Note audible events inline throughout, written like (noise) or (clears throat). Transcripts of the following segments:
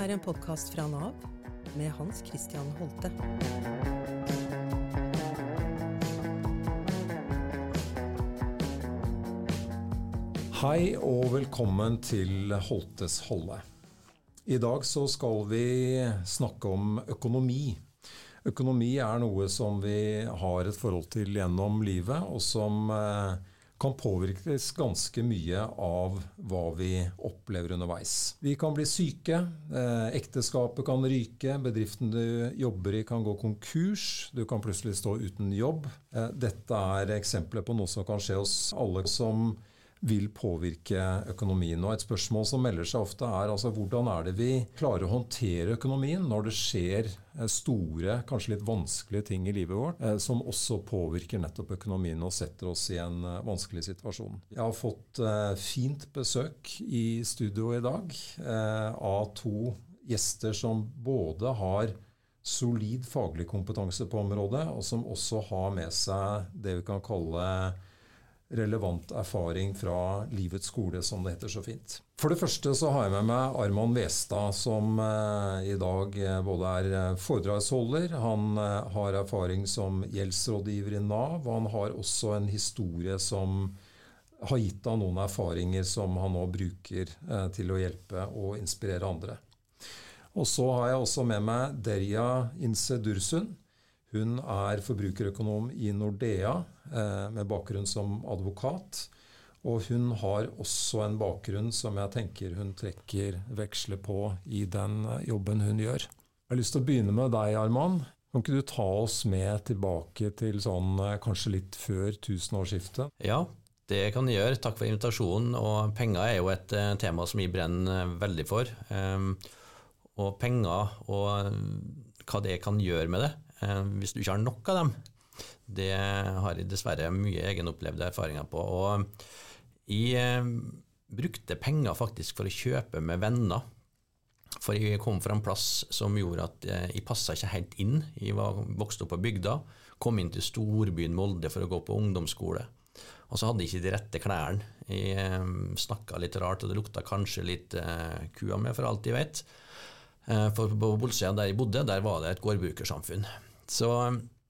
er en podkast fra Nav med Hans Christian Holte. Hei og velkommen til Holtes holde. I dag så skal vi snakke om økonomi. Økonomi er noe som vi har et forhold til gjennom livet, og som eh, kan påvirkes ganske mye av hva vi opplever underveis. Vi kan bli syke, eh, ekteskapet kan ryke, bedriften du jobber i kan gå konkurs, du kan plutselig stå uten jobb. Eh, dette er eksempler på noe som kan skje hos alle som vil påvirke økonomien. Og Et spørsmål som melder seg ofte, er altså hvordan er det vi klarer å håndtere økonomien når det skjer store, kanskje litt vanskelige ting i livet vårt, som også påvirker nettopp økonomien og setter oss i en vanskelig situasjon. Jeg har fått fint besøk i studio i dag av to gjester som både har solid faglig kompetanse på området, og som også har med seg det vi kan kalle relevant erfaring fra livets skole, som det heter så fint. For det første så har jeg med meg Arman Westad, som eh, i dag eh, både er eh, foredragsholder, han har erfaring som gjeldsrådgiver i Nav, og han har også en historie som har gitt han noen erfaringer som han nå bruker til å hjelpe og inspirere andre. Og så har jeg også med meg Derja Inse Dursun. Hun er forbrukerøkonom i Nordea eh, med bakgrunn som advokat. Og hun har også en bakgrunn som jeg tenker hun trekker veksler på i den jobben hun gjør. Jeg har lyst til å begynne med deg, Arman. Kan ikke du ta oss med tilbake til sånn kanskje litt før tusenårsskiftet? Ja, det kan jeg gjøre. Takk for invitasjonen. Og penger er jo et tema som jeg brenner veldig for. Og penger og hva det kan gjøre med det, hvis du ikke har nok av dem, det har jeg dessverre mye egenopplevde erfaringer på. Og jeg brukte penger faktisk for å kjøpe med venner. For jeg kom fra en plass som gjorde at jeg passa ikke helt inn. Jeg var vokst opp på bygda, kom inn til storbyen Molde for å gå på ungdomsskole. Og så hadde jeg ikke de rette klærne. Jeg snakka litt rart, og det lukta kanskje litt kua med, for alt jeg vet. For på Bolsøya der jeg bodde, der var det et gårdbrukersamfunn. Så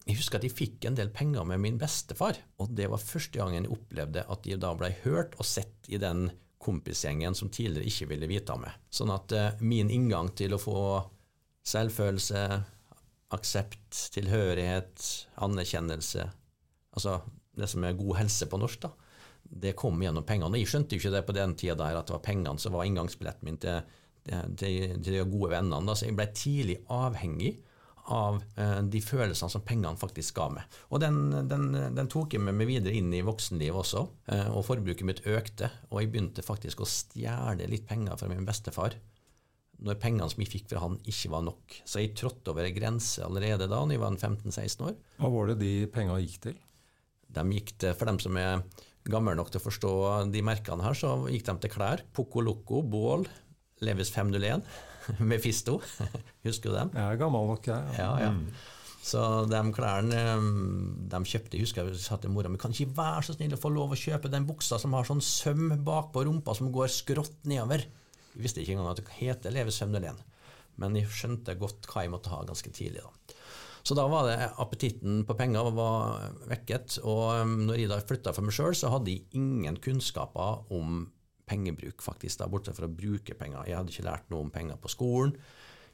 jeg husker at jeg fikk en del penger med min bestefar, og det var første gangen jeg opplevde at jeg da ble hørt og sett i den kompisgjengen som tidligere ikke ville vite av meg. Sånn at min inngang til å få selvfølelse, aksept, tilhørighet, anerkjennelse, altså det som er god helse på norsk, da, det kom gjennom pengene. Jeg skjønte jo ikke det på den tida der at det var pengene som var inngangsbilletten min til, til, til de gode vennene. Da. Så jeg ble tidlig avhengig av de følelsene som pengene faktisk ga meg. Og den, den, den tok jeg med meg videre inn i voksenlivet også, og forbruket mitt økte. Og jeg begynte faktisk å stjele litt penger fra min bestefar når pengene som jeg fikk fra han, ikke var nok. Så jeg trådte over ei grense allerede da når jeg var 15-16 år. Hva var det de pengene gikk til? De gikk til, For dem som er gamle nok til å forstå de merkene her, så gikk de til klær. Poco Loco, Bål, Levis 501. (laughs) Mefisto, (laughs) husker du dem? Jeg er gammel nok, jeg. Ja, ja. Mm. Så de klærne de kjøpte Jeg husker jeg sa til mora mi kan ikke være så snill å få lov å kjøpe den buksa som har sånn søm bakpå rumpa som går skrått nedover. Jeg visste ikke engang at det heter Leves 501, men jeg skjønte godt hva jeg måtte ha ganske tidlig. da. Så da var det appetitten på penger var vekket. Og når jeg da flytta for meg sjøl, så hadde jeg ingen kunnskaper om pengebruk, faktisk, da, bortsett fra å bruke penger. Jeg hadde ikke lært noe om penger på skolen.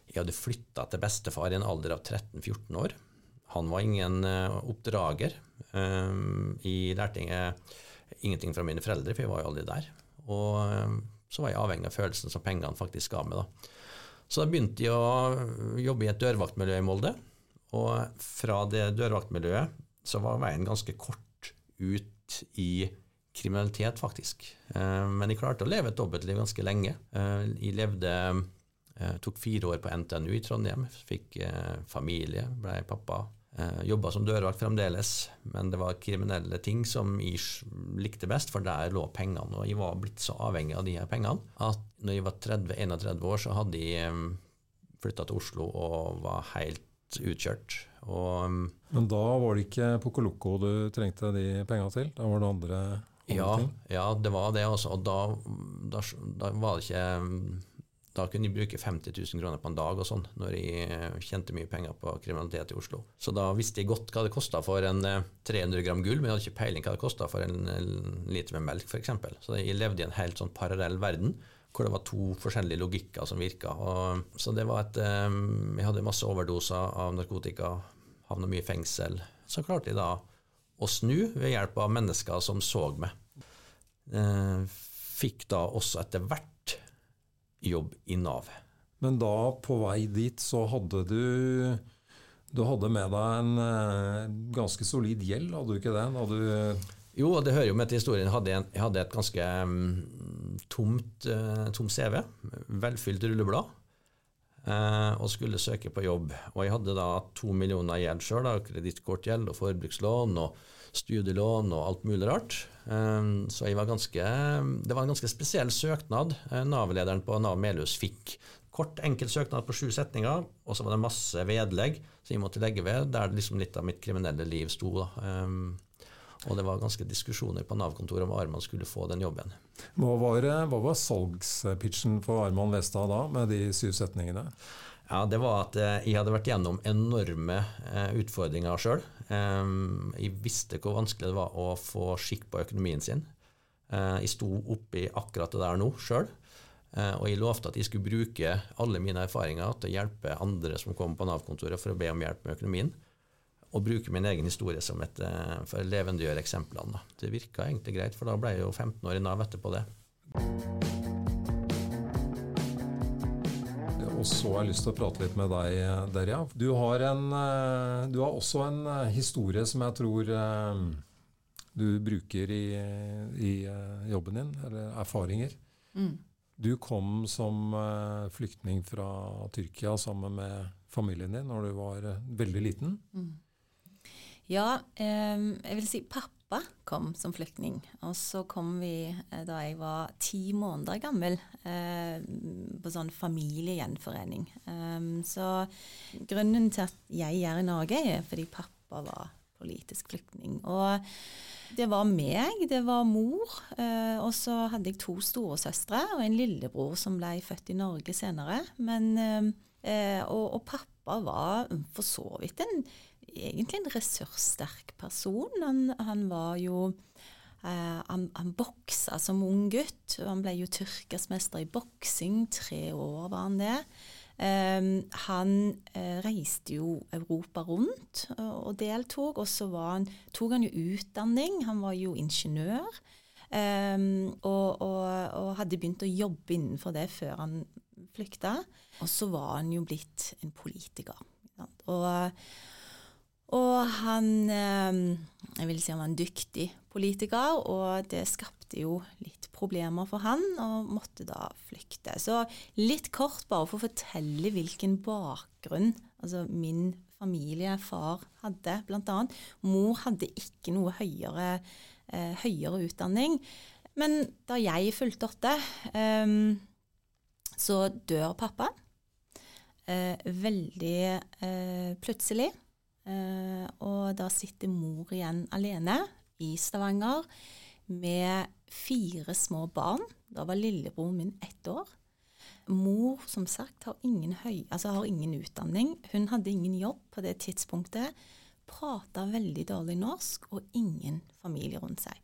Jeg hadde flytta til bestefar i en alder av 13-14 år. Han var ingen uh, oppdrager. Um, jeg lærte ingenting fra mine foreldre, for jeg var jo aldri der. Og um, så var jeg avhengig av følelsen som pengene faktisk ga meg. da. Så da begynte jeg å jobbe i et dørvaktmiljø i Molde. Og fra det dørvaktmiljøet så var veien ganske kort ut i kriminalitet, faktisk. Men jeg klarte å leve et dobbeltliv ganske lenge. Jeg levde tok fire år på NTNU i Trondheim, fikk familie, ble pappa. Jobba som dørvakt fremdeles, men det var kriminelle ting som jeg likte best, for der lå pengene. Og jeg var blitt så avhengig av de her pengene at når jeg var 30-31 år, så hadde jeg flytta til Oslo og var helt utkjørt. Og, Men da var det ikke Pocoloco du trengte de penga til? Da var det andre ja, ja, det var det. Også. Og da, da, da, var det ikke da kunne jeg bruke 50 000 kroner på en dag og sånn, når jeg eh, tjente mye penger på kriminalitet i Oslo. Så da visste jeg godt hva det kosta for en 300 gram gull, men jeg hadde ikke peiling hva det kosta for en, liter med melk, f.eks. Så jeg levde i en helt sånn parallell verden hvor det var to forskjellige logikker som virka. Så det var et Jeg hadde masse overdoser av narkotika, havna mye i fengsel. Så klarte jeg da å snu ved hjelp av mennesker som så meg. Fikk da også etter hvert jobb i Nav. Men da, på vei dit, så hadde du Du hadde med deg en eh, ganske solid gjeld, hadde du ikke det? Du jo, det hører jo med til historien. Jeg hadde, jeg hadde et ganske um, tomt, uh, tom CV. Velfylt rulleblad. Uh, og skulle søke på jobb. Og jeg hadde da to millioner gjeld sjøl. Kredittkortgjeld og forbrukslån og studielån og alt mulig rart. Um, så var ganske, det var en ganske spesiell søknad uh, Nav-lederen på Nav Melhus fikk. Kort, enkel søknad på sju setninger, og så var det masse vedlegg som jeg måtte legge ved, der liksom litt av mitt kriminelle liv sto. Um, og det var ganske diskusjoner på Nav-kontoret om Arman skulle få den jobben. Hva var, hva var salgspitchen for Arman Westad da, med de syv setningene? Ja, Det var at eh, jeg hadde vært gjennom enorme eh, utfordringer sjøl. Jeg visste hvor vanskelig det var å få skikk på økonomien sin. Eh, jeg sto oppi akkurat det der nå sjøl. Og jeg lovte at jeg skulle bruke alle mine erfaringer til å hjelpe andre som kom på Nav-kontoret for å be om hjelp med økonomien. Og bruke min egen historie som et, for å levendegjøre eksemplene. Det virka egentlig greit, for da ble jeg jo 15 år i Nav etterpå det. Og så har jeg lyst til å prate litt med deg, Derja. Du har, en, eh, du har også en eh, historie som jeg tror eh, du bruker i, i jobben din, eller erfaringer. Mm. Du kom som flyktning fra Tyrkia sammen med familien din når du var veldig liten. Mm. Ja, jeg vil si pappa kom som flyktning. Og så kom vi eh, da jeg var ti måneder gammel, eh, på sånn familiegjenforening. Så grunnen til at jeg er i Norge, er fordi pappa var politisk flyktning. Og det var meg, det var mor, eh, og så hadde jeg to storesøstre og en lillebror som ble født i Norge senere. Men, eh, og, og pappa var for så vidt en egentlig en ressurssterk person. Han, han var jo eh, han, han boksa som ung gutt. Han ble jo tyrkersmester i boksing. Tre år var han det. Um, han uh, reiste jo Europa rundt uh, og deltok, og så tok han jo utdanning. Han var jo ingeniør. Um, og, og, og, hadde begynt å jobbe innenfor det før han flykta. Og så var han jo blitt en politiker. Og, og han ehm, Jeg vil si han var en dyktig politiker, og det skapte jo litt problemer for han, og måtte da flykte. Så litt kort bare for å fortelle hvilken bakgrunn altså min familie, far, hadde, bl.a. Mor hadde ikke noe høyere, eh, høyere, utdanning. Men da jeg fulgte åtte, eh, så dør pappa. Eh, veldig eh, plutselig. Uh, og da sitter mor igjen alene i Stavanger med fire små barn. Da var lillebroren min ett år. Mor som sagt har ingen, høy, altså har ingen utdanning. Hun hadde ingen jobb på det tidspunktet. Prata veldig dårlig norsk og ingen familie rundt seg.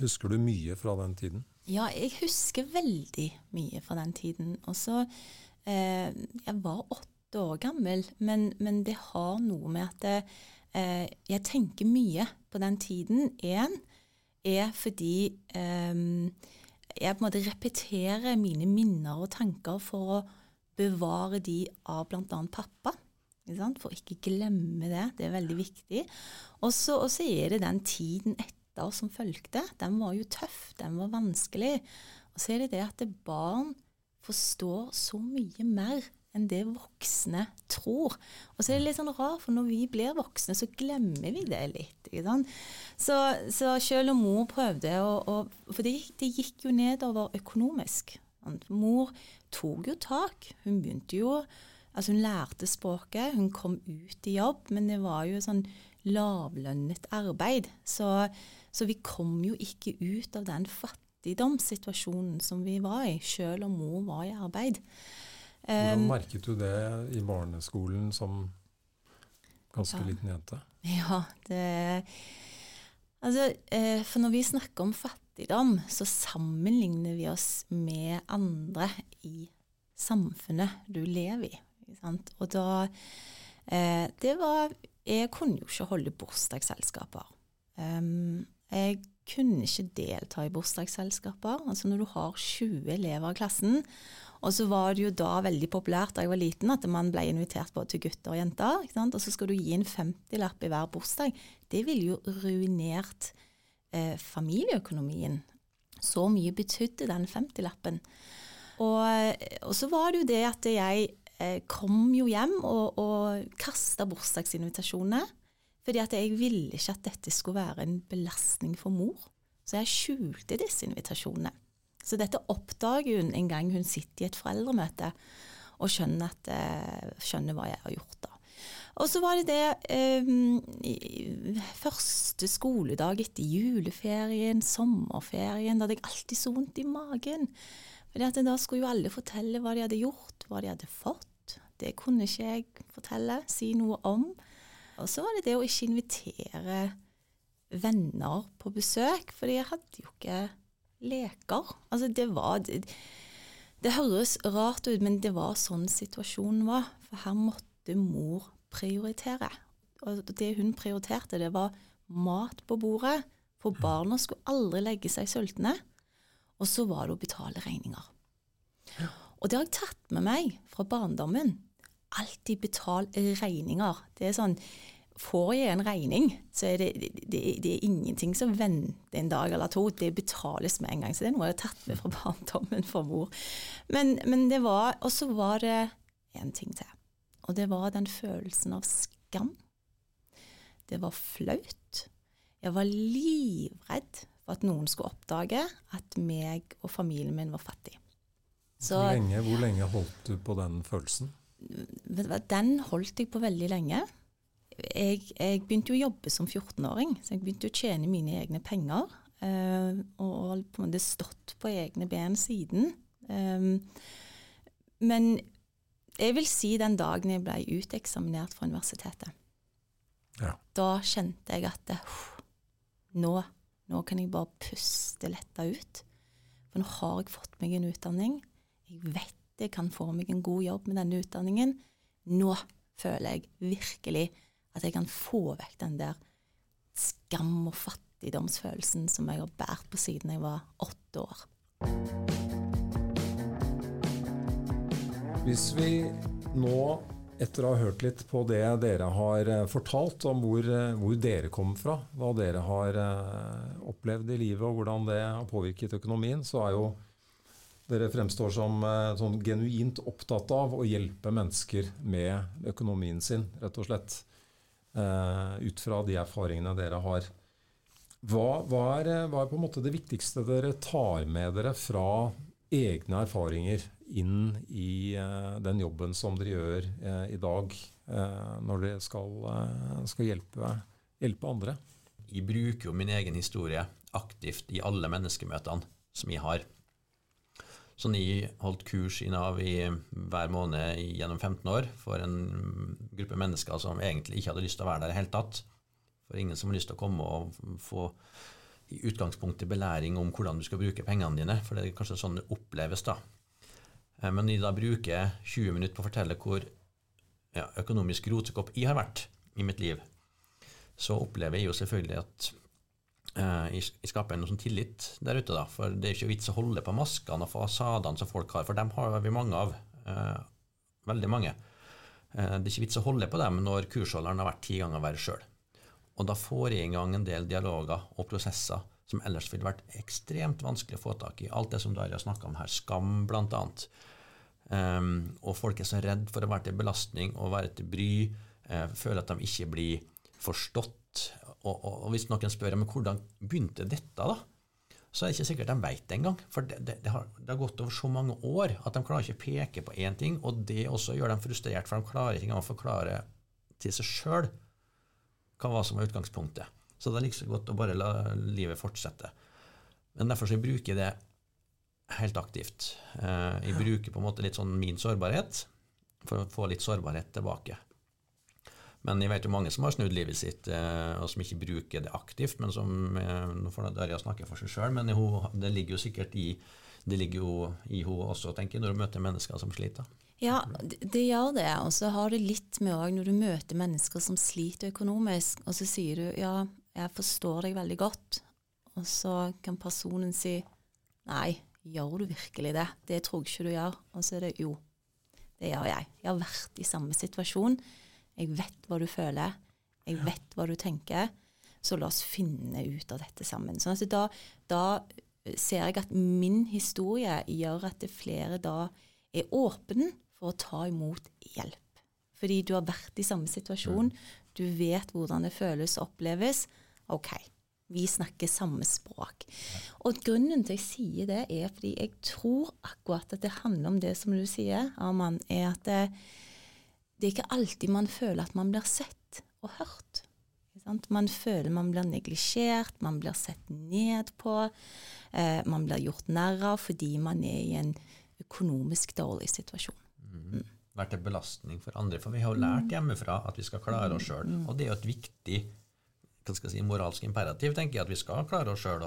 Husker du mye fra den tiden? Ja, jeg husker veldig mye fra den tiden. Og så eh, Jeg var åtte åtte år gammel, men, men det har noe med at det, eh, jeg tenker mye på den tiden. Én er fordi eh, jeg på en måte repeterer mine minner og tanker for å bevare de av bl.a. pappa. For ikke glemme det. Det er veldig viktig. Og så er det den tiden etter som fulgte. Den var jo tøff, den var vanskelig. Og så er det det at barn forstår så mye mer enn det voksne tror. Og så er det litt sånn rart, for når vi blir voksne, så glemmer vi det litt. Så, så, selv om mor prøvde å, For det, det, gikk jo nedover økonomisk. Mor tok jo tak. Hun begynte jo Altså, hun lærte språket, hun kom ut i jobb, men det var jo sånn lavlønnet arbeid. Så, så vi kom jo ikke ut av den fattigdomssituasjonen som vi var i, selv om mor var i arbeid. Hvordan merket du det i barneskolen som ganske Ja. liten jente? Ja, det Altså, eh, for når vi snakker om fattigdom, så sammenligner vi oss med andre i samfunnet du lever i. Og da eh, Det var Jeg kunne jo ikke holde bursdagsselskaper. Jeg kunne ikke delta i bursdagsselskaper. Altså når du har 20 elever i klassen, og så var det jo da veldig populært da jeg var liten at man ble invitert både til gutter og jenter. Og så skal du gi en 50-lapp i hver bursdag. Det ville jo ruinert eh, familieøkonomien. Så mye betydde den 50-lappen. Og, og så var det jo det at jeg eh, kom jo hjem og, og kasta bursdagsinvitasjonene. Fordi at jeg ville ikke at dette skulle være en belastning for mor. Så jeg skjulte disse invitasjonene. Så dette oppdager hun en gang hun sitter i et foreldremøte og skjønner, at, eh, skjønner hva jeg har gjort. da. Og så var det det eh, første skoledag etter juleferien, sommerferien, da hadde jeg alltid så vondt i magen. At Da skulle jo alle fortelle hva de hadde gjort, hva de hadde fått. Det kunne ikke jeg fortelle, si noe om. Og så var det det å ikke invitere venner på besøk, fordi jeg hadde jo ikke leker. Altså det var det, det høres rart ut, men det var sånn situasjonen var. For her måtte mor prioritere. Og det hun prioriterte, det var mat på bordet. For barna skulle aldri legge seg sultne. Og så var det å betale regninger. Og det har jeg tatt med meg fra barndommen. Alltid betal regninger. Det er sånn Får jeg en regning, så er det, det, det er ingenting som venter en dag eller to. Det betales med en gang. Så det er noe jeg har tatt med fra barndommen for mor. Men, men det var Og så var det en ting til. Og det var den følelsen av skam. Det var flaut. Jeg var livredd for at noen skulle oppdage at meg og familien min var fattig. Så Hvor, lenge, hvor lenge holdt du på den følelsen? den holdt jeg på veldig lenge. Jeg, jeg begynte jo å jobbe som 14-åring, så jeg begynte å tjene mine egne penger. Uh, og, på en måte stått på egne ben siden. Um, men jeg vil si den dagen jeg ble uteksaminert fra universitetet. Ja. Da kjente jeg at uh, nå, nå kan jeg bare puste letta ut. For nå har jeg fått meg en utdanning. Jeg vet jeg kan få meg en god jobb med denne utdanningen. Nå føler jeg virkelig at jeg kan få vekk den der skam- og fattigdomsfølelsen som jeg har båret på siden jeg var åtte år. Hvis vi nå, etter å ha hørt litt på det dere har eh, fortalt om hvor, eh, hvor dere kom fra, hva dere har eh, opplevd i livet og hvordan det har påvirket økonomien, så er jo dere fremstår som sånn genuint opptatt av å hjelpe mennesker med økonomien sin, rett og slett. Eh, ut fra de erfaringene dere har. Hva, hva, er, hva er på en måte det viktigste dere tar med dere fra egne erfaringer inn i eh, den jobben som dere gjør eh, i dag, når dere skal, skal hjelpe, hjelpe andre? Jeg bruker jo min egen historie aktivt i alle menneskemøtene som jeg har. Så jeg holdt kurs i Nav i hver måned gjennom 15 år for en gruppe mennesker som egentlig ikke hadde lyst til å være der i det hele tatt. For ingen som har lyst til å komme og få i utgangspunktet belæring om hvordan du skal bruke pengene dine, for det er kanskje sånn det oppleves, da. Eh, Men når de da bruker 20 minutter på å fortelle hvor ja, økonomisk rotekopp jeg har vært i mitt liv, så opplever jeg jo selvfølgelig at eh, jeg jeg skaper noe sånn tillit der ute, da. For det er ikke vits å holde på maskene og fasadene som folk har, for dem har vi mange av. Eh, veldig mange. Eh, det er ikke vits å holde på dem når kursholderen har vært ti ganger verre sjøl. Og da får jeg i gang en del dialoger og prosesser som ellers ville vært ekstremt vanskelig å få tak i. Alt det som Darja snakka om her, skam annet. Um, og folk er så redd for å være til belastning og være til bry, eh, føler at de ikke blir forstått. Og, og, hvis noen spør men hvordan begynte dette, da, så er det ikke sikkert de vet det engang. For det, det, det, har, det har gått over så mange år at de klarer ikke å peke på én ting, og det også gjør dem frustrert, for de klarer ikke engang å forklare til seg sjøl hva som var utgangspunktet. Så det er like godt å bare la livet fortsette. Men derfor så bruker jeg det helt aktivt. Eh, jeg bruker på en måte litt sånn min sårbarhet for å få litt sårbarhet tilbake. Men jeg vet jo mange som har snudd livet sitt, eh, og som ikke bruker det aktivt. men som, eh, Nå får Darja snakke for seg sjøl, men det ligger jo sikkert i det ligger jo i henne også, tenker jeg, når hun møter mennesker som sliter. Ja, det gjør det. Og så har det litt med òg når du møter mennesker som sliter økonomisk, og så sier du ja, jeg forstår deg veldig godt, og så kan personen si nei, gjør du virkelig det? Det tror jeg ikke du gjør. Og så er det jo, det gjør jeg. Jeg har vært i samme situasjon. Jeg vet hva du føler. Jeg vet hva du tenker. Så la oss finne ut av dette sammen. Sånn at da, da ser jeg at min historie gjør at det flere da er åpne for å ta imot hjelp. Fordi du har vært i samme situasjon. Du vet hvordan det føles og oppleves. OK, vi snakker samme språk. Og grunnen til jeg sier det, er fordi jeg tror akkurat at det handler om det som du sier, Arman, er at det, er ikke alltid man føler at man blir sett og hørt. Man føler man blir neglisjert, man blir sett ned på, eh, man blir gjort narr av fordi man er i en økonomisk dårlig situasjon. Mm. Vært en belastning for andre. For vi har jo lært hjemmefra at vi skal klare oss sjøl. Og det er jo et viktig si, moralsk imperativ, tenker jeg, at vi skal klare oss sjøl.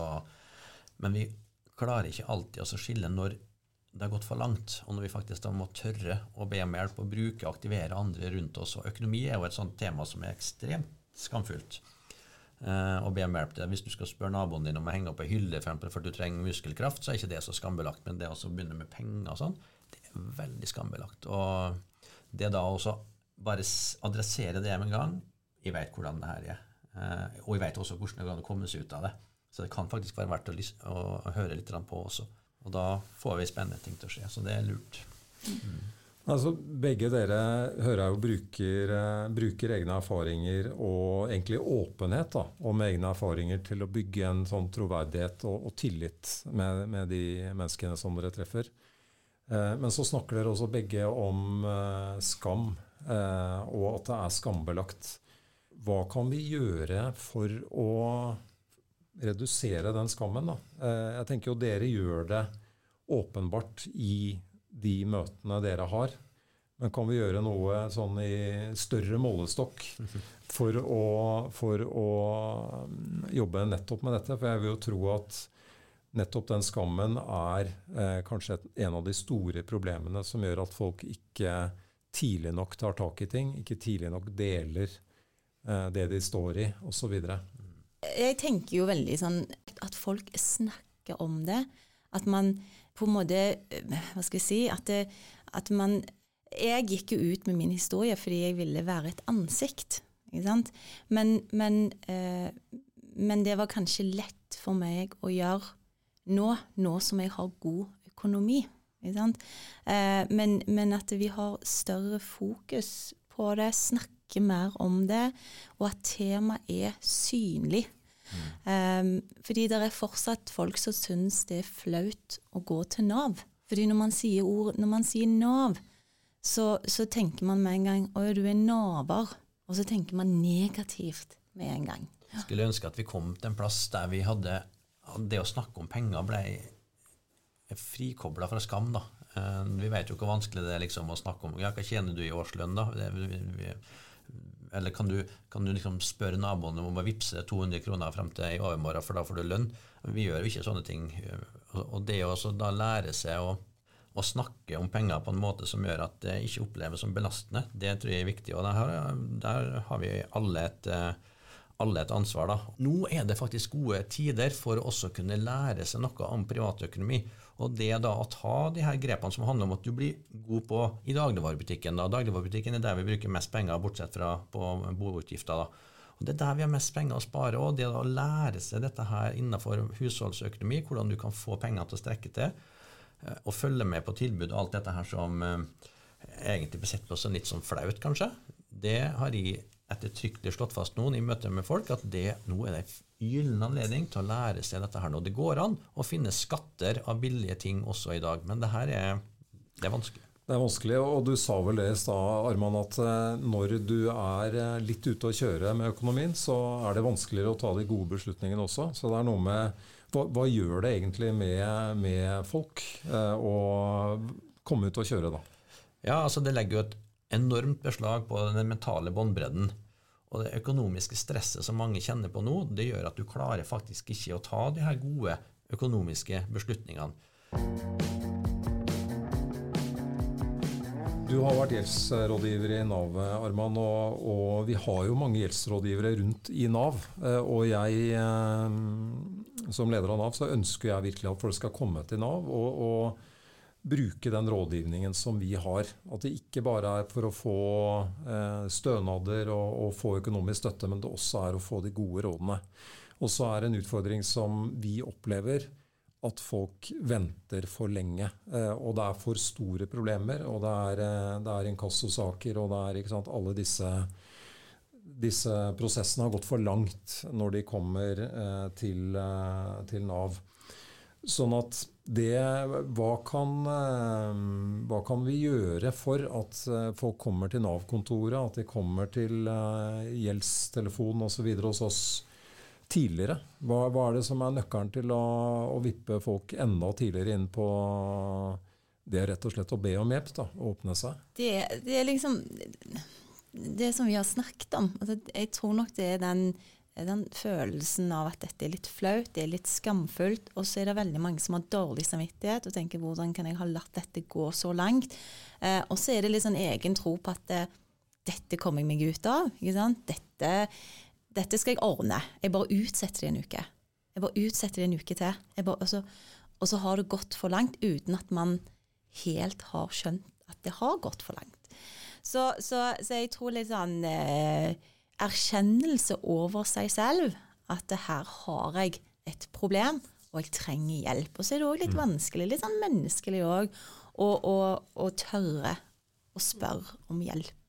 Men vi klarer ikke alltid å skille når det har gått for langt, og når vi faktisk da må tørre å be om hjelp og bruke og aktivere andre rundt oss. Og økonomi er jo et sånt tema som er ekstremt skamfullt. Eh, å be om hjelp til. Hvis du skal spørre naboen din om å henge opp ei hylle for for du trenger muskelkraft, så er ikke det så skambelagt. Men det å begynne med penger og sånn, det er veldig skambelagt. Og det da også bare adressere det med en gang Jeg vet hvordan det her er. Eh, og jeg vet også hvordan det kan komme seg ut av det. Så det kan faktisk være verdt å, å høre litt på også. Og da får vi spennende ting til å skje. Så det er lurt. Mm. Altså, Begge dere hører jo bruker, eh, bruker, egne erfaringer og egentlig åpenhet da, om egne erfaringer til å bygge en sånn troverdighet og, og tillit med, med, de menneskene som dere treffer. Eh, men så snakker dere også begge om eh, skam, eh, og at det er skambelagt. Hva kan vi gjøre for å redusere den skammen? Da? Eh, jeg tenker jo dere gjør det åpenbart i de møtene dere har. Men kan vi gjøre noe sånn i større målestokk for å, for å mm, jobbe nettopp med dette? For jeg vil jo tro at nettopp den skammen er eh, kanskje et, en av de store problemene som gjør at folk ikke tidlig nok tar tak i ting, ikke tidlig nok deler eh, det de står i, osv. Jeg tenker jo veldig sånn at folk snakker om det. At man på en måte Hva skal jeg si? At, det, at man Jeg gikk jo ut med min historie fordi jeg ville være et ansikt. Ikke sant? Men, men, eh, men det var kanskje lett for meg å gjøre nå, nå som jeg har god økonomi. Eh, men, men, at vi har større fokus på det, snakker mer om det, og at temaet er synlig. Um, fordi det er fortsatt folk som syns det er flaut å gå til Nav. Fordi når man sier, ord, når man sier Nav, så, så, tenker man med en gang å, du er naver. Og så tenker man negativt med en gang. Ja. Skulle ønske at vi kom til en plass der vi hadde det å snakke om penger ble frikobla fra skam. da. Eh, vi vet jo hvor vanskelig det er liksom å snakke om ja, hva tjener du i årslønn. da? Eller kan du, kan du liksom spørre naboene om å vippse 200 kroner frem til i overmorgen, for da får du lønn? Vi gjør jo ikke sånne ting. Og det å da lære seg å, å, snakke om penger på en måte som gjør at det ikke oppleves som belastende, det tror jeg er viktig. Og der, der har vi alle et uh, alle et ansvar. da. Nå er det faktisk gode tider for å også kunne lære seg noe om privatøkonomi. Og det da å ta de her grepene som handler om at du blir god på i dagligvarebutikken. da. Dagligvarebutikken er der vi bruker mest penger, bortsett fra på boutgifter. da. Og Det er der vi har mest penger å spare. og Det å lære seg dette her innenfor husholdsøkonomi, hvordan du kan få penger til å strekke til, eh, og følge med på tilbud og alt dette her som eh, egentlig blir sett på som litt sånn flaut, kanskje, det har jeg ettertrykkelig slått fast noen i møte med folk at det, nå er det en gyllen anledning til å lære seg dette her nå. Det går an å finne skatter av billige ting også i dag, men det her er, det er vanskelig. Det er vanskelig, og du sa vel det i stad, Arman, at eh, når du er eh, litt ute å kjøre med økonomien, så er det vanskeligere å ta de gode beslutningene også. Så det er noe med Hva, hva gjør det egentlig med, med folk eh, å komme ut og kjøre, da? Ja, altså det legger jo et enormt beslag på den mentale båndbredden. Og det økonomiske stresset som mange kjenner på nå, det gjør at du klarer faktisk ikke å ta de her gode økonomiske beslutningene. Du har vært gjeldsrådgiver i Nav, Arman, og, og, vi har jo mange gjeldsrådgivere rundt i Nav. Eh, og jeg, eh, som leder av Nav, så ønsker jeg virkelig at folk skal komme til Nav og, og bruke den rådgivningen som vi har. At det ikke bare er for å få eh, stønader og, og få økonomisk støtte, men det også er å få de gode rådene. Og så er det en utfordring som vi opplever at folk venter for lenge. Eh, og det er for store problemer. Og det er, eh, det er inkassosaker, og det er ikke sant, alle disse, disse prosessene har gått for langt når de kommer til, til, Nav. Sånn at det hva kan, eh, hva kan, vi gjøre for at eh, folk kommer til Nav-kontoret, at de kommer til gjeldstelefonen osv. hos oss? tidligere? Hva, hva, er det som er nøkkelen til å, å, vippe folk enda tidligere inn på det rett og slett å be om hjelp? da, Åpne seg? Det, det er liksom det som vi har snakket om. Altså, jeg tror nok det er den, den, følelsen av at dette er litt flaut, det er litt skamfullt. Og så er det veldig mange som har dårlig samvittighet og tenker hvordan kan jeg ha latt dette gå så langt? Eh, og så er det litt sånn egen tro på at eh, dette kommer jeg meg ut av. ikke sant? Dette dette skal jeg ordne. Jeg bare utsetter det en uke. Jeg bare utsetter det en uke til. Bare, og, så, og, så, har det gått for langt uten at man helt har skjønt at det har gått for langt. Så, så, så jeg tror litt sånn eh, erkjennelse over seg selv. At her har jeg et problem, og jeg trenger hjelp. Og så er det òg litt mm. vanskelig, litt sånn menneskelig òg, å tørre å spørre om hjelp.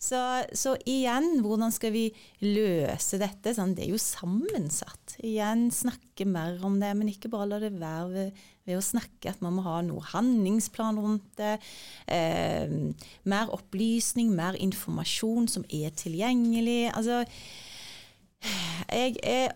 Så, så, igjen, hvordan skal vi løse dette? Sånn, det er jo sammensatt. Igjen, snakke mer om det, men ikke bare la det være ved, ved å snakke. At man må ha noe handlingsplan rundt det. Eh, mer opplysning, mer informasjon som er tilgjengelig. Altså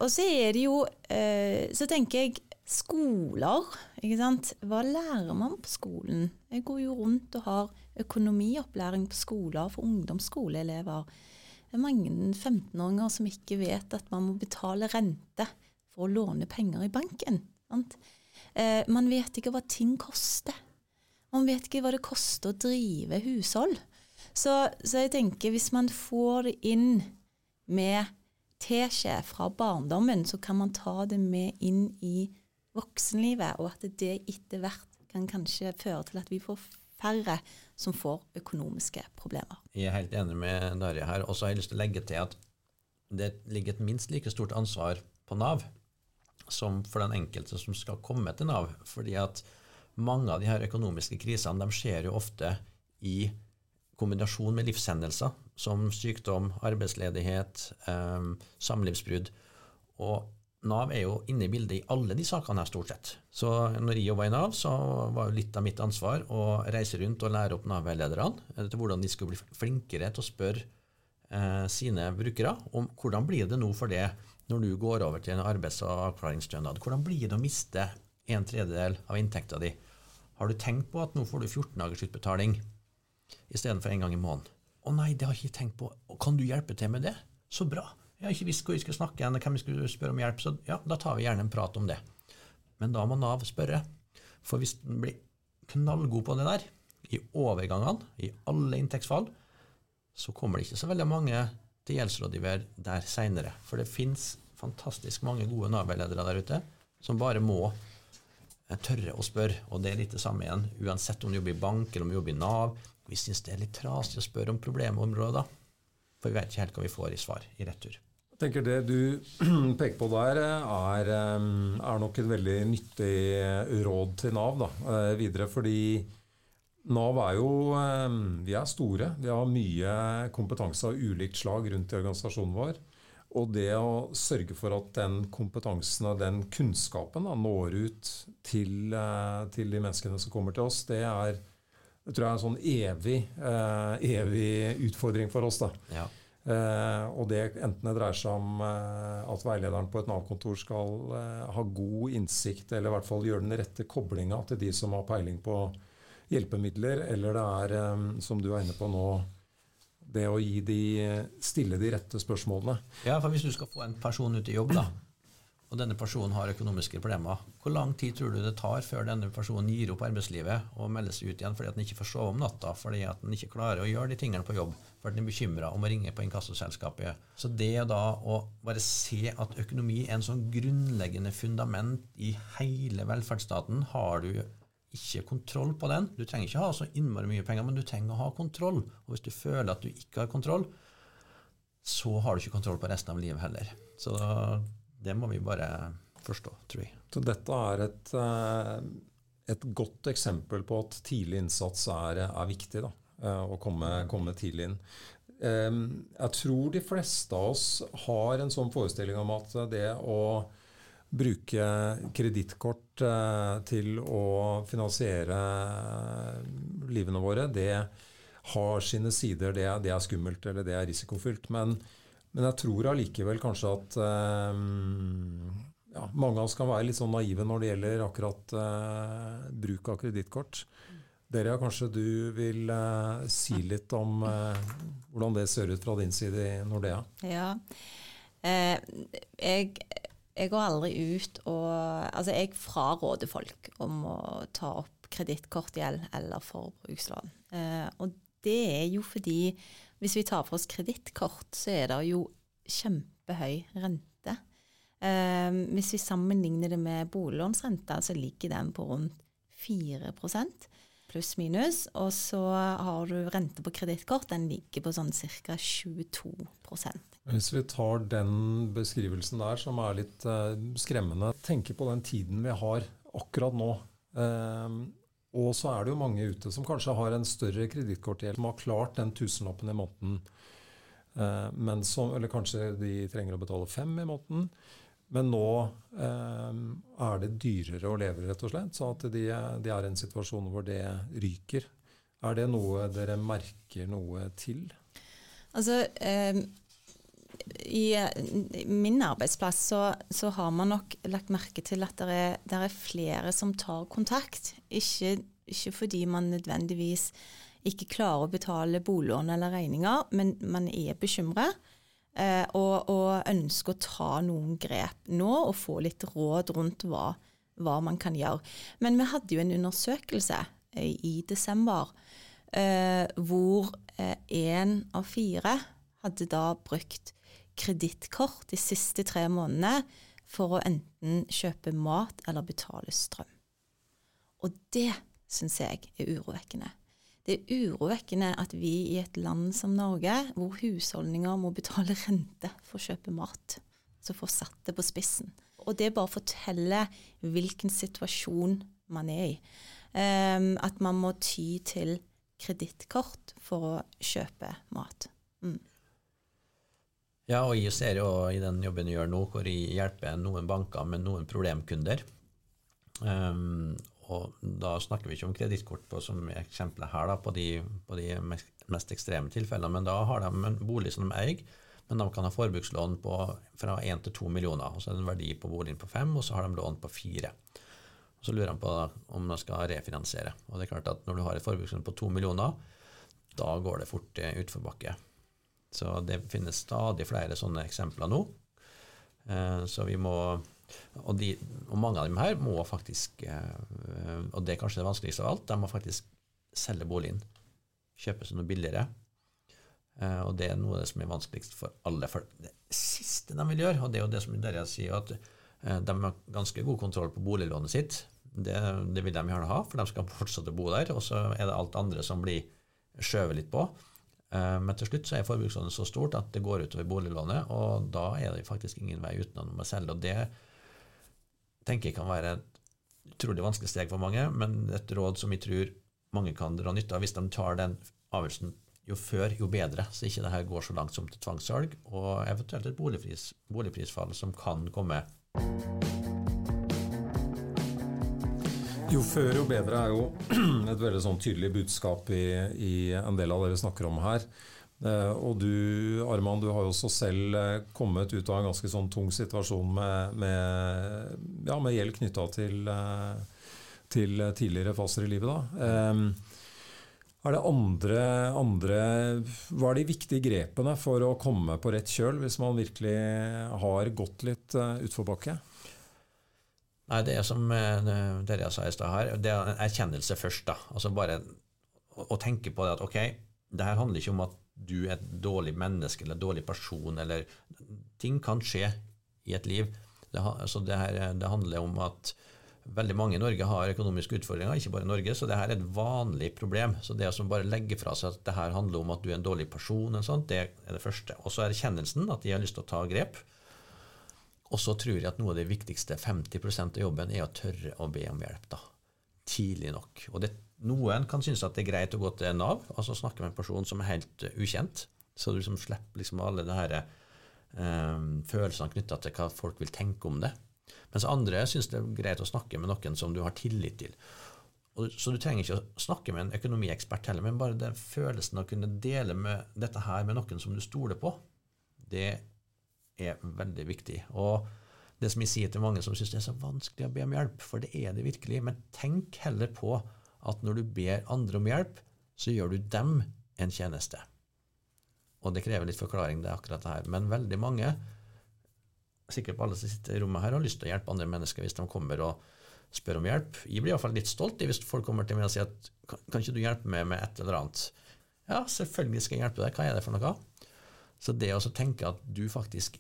Og så er det jo eh, Så tenker jeg skoler. Ikke sant? Hva lærer man på skolen? Jeg går jo rundt og har økonomiopplæring på skoler for ungdomsskoleelever. Det er mange 15-åringer som ikke vet at man må betale rente for å låne penger i banken. Eh, man vet ikke hva ting koster. Man vet ikke hva det koster å drive hushold. Så, så jeg tenker hvis man får det inn med teskje fra barndommen, så kan man ta det med inn i voksenlivet, og at det etter hvert kan kanskje føre til at vi får færre som får økonomiske problemer. Jeg er helt enig med Darja her. Og så har jeg lyst til å legge til at det ligger et minst like stort ansvar på Nav som for den enkelte som skal komme til Nav. fordi at mange av de her økonomiske krisene de skjer jo ofte i kombinasjon med livshendelser som sykdom, arbeidsledighet, eh, samlivsbrudd. Og Nav er jo inne i bildet i alle de sakene her, stort sett. Så når jeg jobba i Nav, så var jo litt av mitt ansvar å reise rundt og lære opp Nav-veilederne til hvordan de skulle bli flinkere til å spørre eh, sine brukere om hvordan blir det nå for det når du går over til en arbeids- og avklaringsstønad. Hvordan blir det å miste en tredjedel av inntekta di? Har du tenkt på at nå får du 14 dagers utbetaling istedenfor en gang i måneden? Å nei, det har jeg ikke tenkt på. Kan du hjelpe til med det? Så bra. Jeg har ikke visst hvor vi skulle snakke, hvem vi skulle spørre om hjelp, så ja, da tar vi gjerne en prat om det. Men da må Nav spørre. For hvis den blir knallgod på det der, i overgangene, i alle inntektsfall, så kommer det ikke så veldig mange til gjeldsrådgiver der seinere. For det fins fantastisk mange gode Nav-veiledere der ute som bare må eh, tørre å spørre. Og det er litt det samme igjen, uansett om du jobber i bank eller om du jobber i Nav. Vi syns det er litt trasig å spørre om problemområder, for vi vet ikke helt hva vi får i svar i retur. Jeg tenker Det du (clears throat) peker på der, er, er, nok et veldig nyttig råd til Nav da, eh, videre. Fordi Nav er jo Vi er store. Vi har mye kompetanse av ulikt slag rundt i organisasjonen vår. Og det å sørge for at den kompetansen og den kunnskapen da, når ut til, eh, til, de menneskene som kommer til oss, det er, det tror jeg er en sånn evig, eh, evig utfordring for oss. da. Ja. Eh, og det enten det dreier seg om eh, at veilederen på et Nav-kontor skal eh, ha god innsikt, eller i hvert fall gjøre den rette koblinga til de som har peiling på hjelpemidler, eller det er, eh, som du er inne på nå, det å gi de, stille de rette spørsmålene. ja, for hvis du skal få en person ut i jobb, da, og denne personen har økonomiske problemer, hvor lang tid tror du det tar før denne personen gir opp arbeidslivet og melder seg ut igjen fordi at han ikke får sove om natta, fordi at han ikke klarer å gjøre de tingene på jobb, fordi han er bekymra om å ringe på inkassoselskapet. Så det da å bare se at økonomi er en sånn grunnleggende fundament i hele velferdsstaten, har du ikke kontroll på den. Du trenger ikke ha så innmari mye penger, men du trenger å ha kontroll. Og hvis du føler at du ikke har kontroll, så har du ikke kontroll på resten av livet heller. Så det må vi bare forstå, tror jeg. Så dette er et, eh, et godt eksempel på at tidlig innsats er, er viktig. Da, eh, å komme, komme tidlig inn. Eh, Jeg tror de fleste av oss har en sånn forestilling om at det å bruke kredittkort til å finansiere livene våre, det har sine sider. Er- det er skummelt, eller det er risikofylt. Men, men jeg tror allikevel kanskje at eh, ja, mange av oss kan være litt sånn naive når det gjelder akkurat eh, bruk av kredittkort. Dere, kanskje du vil eh, si litt om hvordan det ser ut fra din side i Nordea? Ja. Eh, jeg, jeg går aldri ut og Altså, jeg fraråder folk om å ta opp kredittkortgjeld eller forbrukslån. Eh, og det er jo fordi hvis vi tar for oss kredittkort, så er det jo kjempehøy rente. Eh, hvis vi sammenligner det med boliglånsrenta, så ligger den på rundt 4% pluss-minus. Og så har du rente på kredittkort, den ligger på sånn ca. 22% Hvis vi tar den beskrivelsen der, som er litt eh, skremmende, tenker på den tiden vi har akkurat nå. Eh, og så er det jo mange ute som kanskje har en større kredittkortgjeld, som har klart den tusenlappen i måneden. Eh, som, eller kanskje de trenger å betale fem i måneden. Men nå eh, er det dyrere å leve, rett og slett. Så at de, de er i en situasjon hvor det ryker. Er det noe dere merker noe til? Altså, eh, i eh, min arbeidsplass så, så har man nok lagt merke til at det er, det er flere som tar kontakt. Ikke, ikke fordi man nødvendigvis ikke klarer å betale boliglån eller regninger, men man er bekymret. Eh, og, og ønsker å ta noen grep nå og få litt råd rundt hva, hva man kan gjøre. Men vi hadde jo en undersøkelse eh, i desember eh, hvor én av fire hadde da brukt kredittkort de siste tre månedene for å enten kjøpe mat eller betale strøm. Og det syns jeg er urovekkende. Det er urovekkende at vi i et land som Norge, hvor husholdninger må betale rente for å kjøpe mat, så får satt det på spissen. Og det bare forteller hvilken situasjon man er i. Um, at man må ty til kredittkort for å kjøpe mat. Mm. Ja, og jeg ser jo i den jobben jeg gjør nå, hvor jeg hjelper noen banker med noen problemkunder. Um, og da snakker vi ikke om kredittkort som eksempelet her, da, på de, på de mest ekstreme tilfellene, men da har de en bolig som de eier, men de kan ha forbrukslån på fra 1 til 2 millioner. og Så er det en verdi på boligen på 5, og så har de lån på 4. Og Så lurer de på om de skal refinansiere. Og det er klart at Når du har et forbrukslån på 2 millioner, da går det fort utforbakke. Så det finnes stadig flere sånne eksempler nå. Eh, så vi må og, de, og, mange av dem her må faktisk, eh, og det er kanskje det vanskeligste av alt, de må faktisk selge boligen. Kjøpe seg noe billigere. Eh, og det er noe av det som er vanskeligst for alle. For det siste de vil gjøre, og det er jo det som dere sier, at de har ganske god kontroll på boliglånet sitt. Det, det vil de gjerne ha, for de skal fortsette å bo der. Og så er det alt andre som blir skjøvet litt på. Men til slutt så er forbrukslånet så stort at det går utover boliglånet, og da er det faktisk ingen vei utenom å selge. Og det tenker jeg kan være et utrolig vanskelig steg for mange, men et råd som jeg tror mange kan dra nytte av hvis de tar den avgjørelsen jo før, jo bedre, så ikke det her går så langt som til tvangssalg, og eventuelt et boligpris, boligprisfall som kan komme. Jo før, jo bedre er jo (clears throat) et veldig sånn tydelig budskap i, i, en del av det vi snakker om her. Eh, og du Arman, du har jo også selv eh, kommet ut av en ganske sånn tung situasjon med, med, ja, med gjeld knytta til, eh, til, tidligere faser i livet. Da. Er det andre, andre, Hva er de viktige grepene for å komme på rett kjøl, hvis man virkelig har gått litt utforbakke? Nei, det er som det dere sa i stad her, det er en erkjennelse først. da. Altså bare å tenke på det at ok, det her handler ikke om at du er et dårlig menneske eller en dårlig person, eller Ting kan skje i et liv. Det, altså det, her, det handler om at veldig mange i Norge har økonomiske utfordringer, ikke bare Norge, så det her er et vanlig problem. Så det å bare legge fra seg at det her handler om at du er en dårlig person, sånt, det er det første. Og så er erkjennelsen at de har lyst til å ta grep. Og så tror jeg at noe av det viktigste, 50% av jobben, er å tørre å be om hjelp. da, Tidlig nok. Og det, Noen kan synes at det er greit å gå til Nav, altså snakke med en person som er helt uh, ukjent. Så du liksom slipper liksom alle det her, um, følelsene knytta til hva folk vil tenke om det. Mens andre syns det er greit å snakke med noen som du har tillit til. Og, så du trenger ikke å snakke med en økonomiekspert heller, men bare den følelsen av å kunne dele dette her med noen som du stoler på, det er veldig viktig. Og det som jeg sier til mange som syns det er så vanskelig å be om hjelp, for det er det virkelig, men tenk heller på at når du ber andre om hjelp, så gjør du dem en tjeneste. Og det krever litt forklaring, det er akkurat det her. Men veldig mange, sikkert på alle som sitter i rommet her, har lyst til å hjelpe andre mennesker hvis de kommer og spør om hjelp. Jeg blir iallfall litt stolt hvis folk kommer til meg og sier at kan ikke du hjelpe meg med et eller annet? Ja, selvfølgelig skal jeg hjelpe deg. Hva er det for noe? Så det å tenke at du faktisk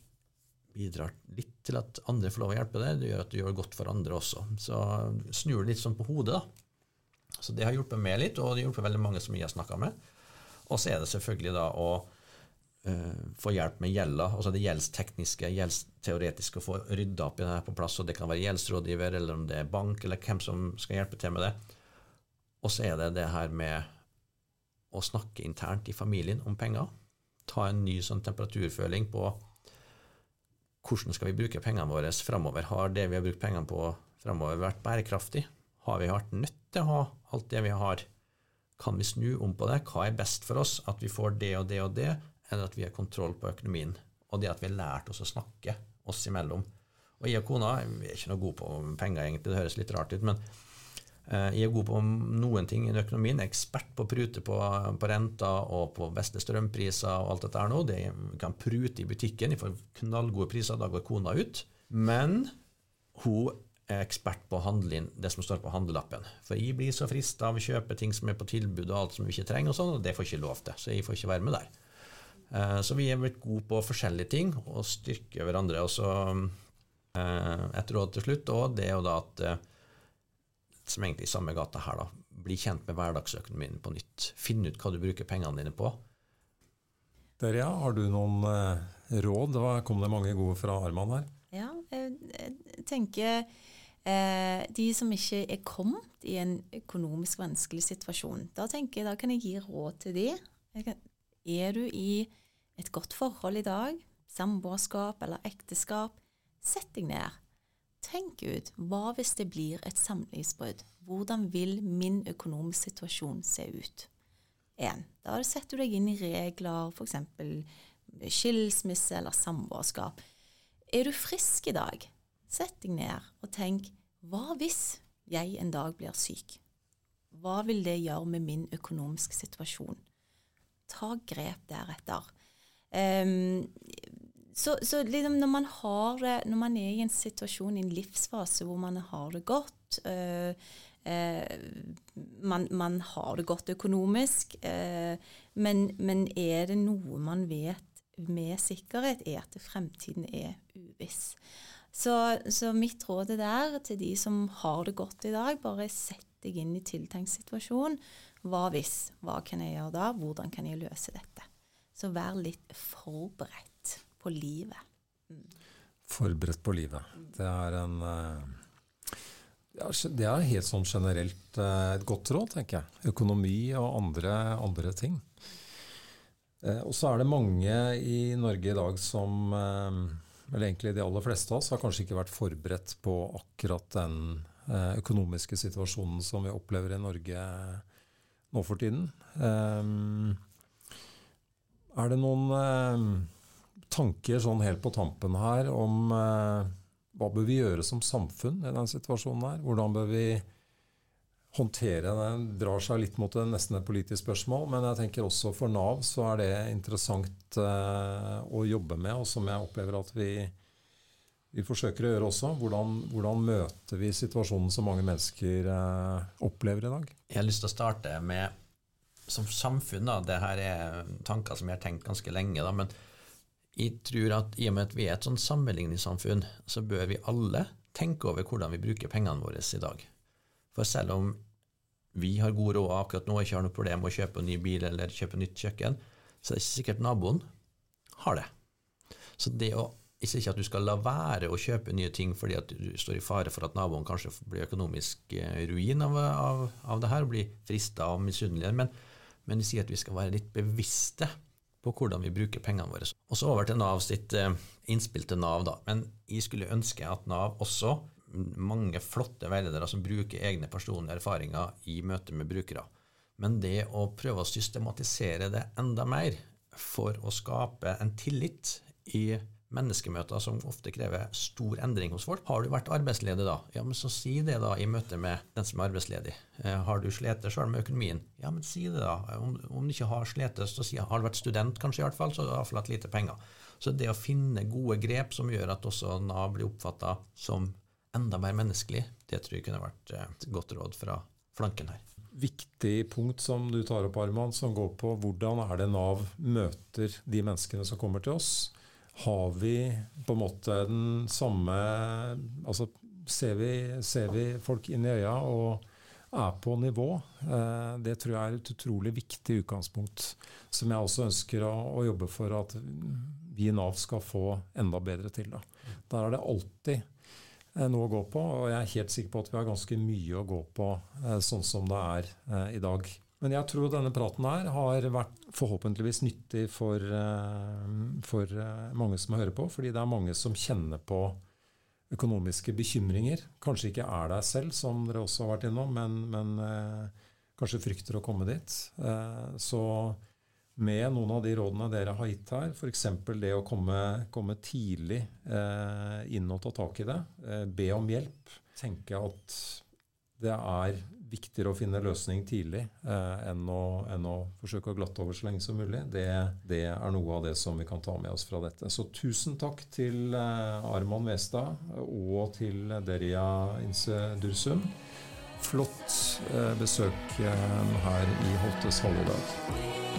bidrar litt til at andre får lov å hjelpe deg, det gjør at du gjør godt for andre også. Så snur det litt sånn på hodet, da. Så det har hjulpet meg litt, og det har hjulpet veldig mange som jeg har snakka med. Og så er det selvfølgelig da å uh, få hjelp med gjelda, altså det gjeldstekniske, gjeldsteoretiske, å få rydda opp i det her på plass. og Det kan være gjeldsrådgiver, eller om det er bank, eller hvem som skal hjelpe til med det. Og så er det det her med å snakke internt i familien om penger. Ta en ny sånn temperaturføling på hvordan skal vi bruke pengene våre framover? Har det vi har brukt pengene på framover, vært bærekraftig? Har vi vært nødt til å ha alt det vi har? Kan vi snu om på det? Hva er best for oss? At vi får det og det og det, eller at vi har kontroll på økonomien? Og det at vi har lært oss å snakke oss imellom. Og jeg og kona vi er ikke noe gode på penger, egentlig, det høres litt rart ut, men jeg er god på noen ting i økonomien. Jeg er Ekspert på å prute på, på renta og på beste strømpriser og alt dette her nå. Det kan prute i butikken, jeg får knallgode priser, da går kona ut. Men hun er ekspert på å handle inn det som står på handlelappen. For jeg blir så frista av å kjøpe ting som er på tilbud og alt som vi ikke trenger, og sånn, og det får jeg ikke lov til. Så jeg får ikke være med der. Eh, så vi er blitt gode på forskjellige ting og styrker hverandre. Og så eh, et råd til slutt, og det er jo da at som egentlig i samme gata her, da. Bli kjent med hverdagsøkonomien på nytt. Finn ut hva du bruker pengene dine på. Derja, har du noen eh, råd? Da kom det mange gode fra Arman her. Ja, jeg tenker eh, de som ikke er kommet i en økonomisk vanskelig situasjon, da tenker jeg da kan jeg gi råd til de. Kan, er du i et godt forhold i dag, samboerskap eller ekteskap, sett deg ned. Tenk ut hva hvis det blir et samlivsbrudd? Hvordan vil min økonomiske situasjon se ut? En, da setter du deg inn i regler, f.eks. skilsmisse eller samboerskap. Er du frisk i dag? Sett deg ned og tenk hva hvis jeg en dag blir syk? Hva vil det gjøre med min økonomiske situasjon? Ta grep deretter. Um, så, så liksom når, man har det, når man er i en situasjon, i en livsfase hvor man har det godt øh, øh, man, man, har det godt økonomisk, øh, men, men, er det noe man vet med sikkerhet, er at fremtiden er uviss. Så, så mitt råd er der til de som har det godt i dag, bare sett deg inn i tiltenkt situasjon. Hva hvis? Hva kan jeg gjøre da? Hvordan kan jeg løse dette? Så vær litt forberedt på livet. Mm. Forberedt på livet. Det er en eh, Det er helt sånn generelt eh, et godt råd, tenker jeg. Økonomi og andre, andre ting. Eh, og så er det mange i Norge i dag som eller egentlig de aller fleste av oss har kanskje ikke vært forberedt på akkurat den økonomiske situasjonen som vi opplever i Norge nå for tiden. Er det noen tanker sånn helt på tampen her om eh, hva bør vi gjøre som samfunn i denne situasjonen her? Hvordan bør vi håndtere det? drar seg litt mot det, nesten et politisk spørsmål, men jeg tenker også for Nav så er det interessant eh, å jobbe med, og som jeg opplever at vi, vi forsøker å gjøre også. Hvordan, hvordan, møter vi situasjonen som mange mennesker eh, opplever i dag? Jeg har lyst til å starte med som samfunn, da, det her er tanker som jeg har tenkt ganske lenge, da, men jeg tror at i og med at vi er et sånn sammenligningssamfunn, så bør vi alle tenke over hvordan vi bruker pengene våre i dag. For selv om vi har god råd akkurat nå ikke har noe problem med å kjøpe en ny bil eller kjøpe nytt kjøkken, så er det ikke sikkert naboen har det. Så det å ikke at du skal la være å kjøpe nye ting fordi at du står i fare for at naboen kanskje blir økonomisk eh, ruin av, av, av det her, og blir frista og misunnelig, men men de sier at vi skal være litt bevisste på hvordan vi bruker pengene våre. Og så over til Nav sitt eh, innspill til Nav, da. Men jeg skulle ønske at Nav også, mange flotte veiledere som bruker egne personlige erfaringer i møte med brukere. Men det å prøve å systematisere det enda mer for å skape en tillit i menneskemøter som ofte krever stor endring hos folk. Har du vært arbeidsledig da? Ja, men så si det da i møte med den som er arbeidsledig. Eh, har du slitt sjøl med økonomien? Ja, men si det da. Om, om du ikke har slitt, så si har du vært student kanskje i hvert fall, så har du iallfall hatt lite penger. Så det å finne gode grep som gjør at også Nav blir oppfatta som enda mer menneskelig, det tror jeg kunne vært eh, et godt råd fra flanken her. Viktig punkt som du tar opp, Arman, som går på hvordan er det Nav møter de menneskene som kommer til oss har vi på en måte den samme Altså ser vi, ser vi folk inn i øya og er på nivå? Eh, det tror jeg er et utrolig viktig utgangspunkt, som jeg også ønsker å, å jobbe for at vi i Nav skal få enda bedre til. Da. Der er det alltid eh, noe å gå på, og jeg er helt sikker på at vi har ganske mye å gå på eh, sånn som det er i dag. Men jeg tror denne praten her har vært forhåpentligvis nyttig for, eh, for eh, mange som hører på, fordi det er mange som kjenner på økonomiske bekymringer. Kanskje ikke er der selv, som dere også har vært innom, men, men eh, kanskje frykter å komme dit. Så med noen av de rådene dere har gitt her, f.eks. det å komme, komme tidlig inn og ta tak i det, be om hjelp, tenke at det er viktigere å finne løsning tidlig eh, enn, å, enn, å, forsøke å glatte over så lenge som mulig. Det, det, er noe av det som vi kan ta med oss fra dette. Så tusen takk til eh, Arman Westad og til Deria Inse Dursum. Flott eh, besøk eh, her i Holtes dag.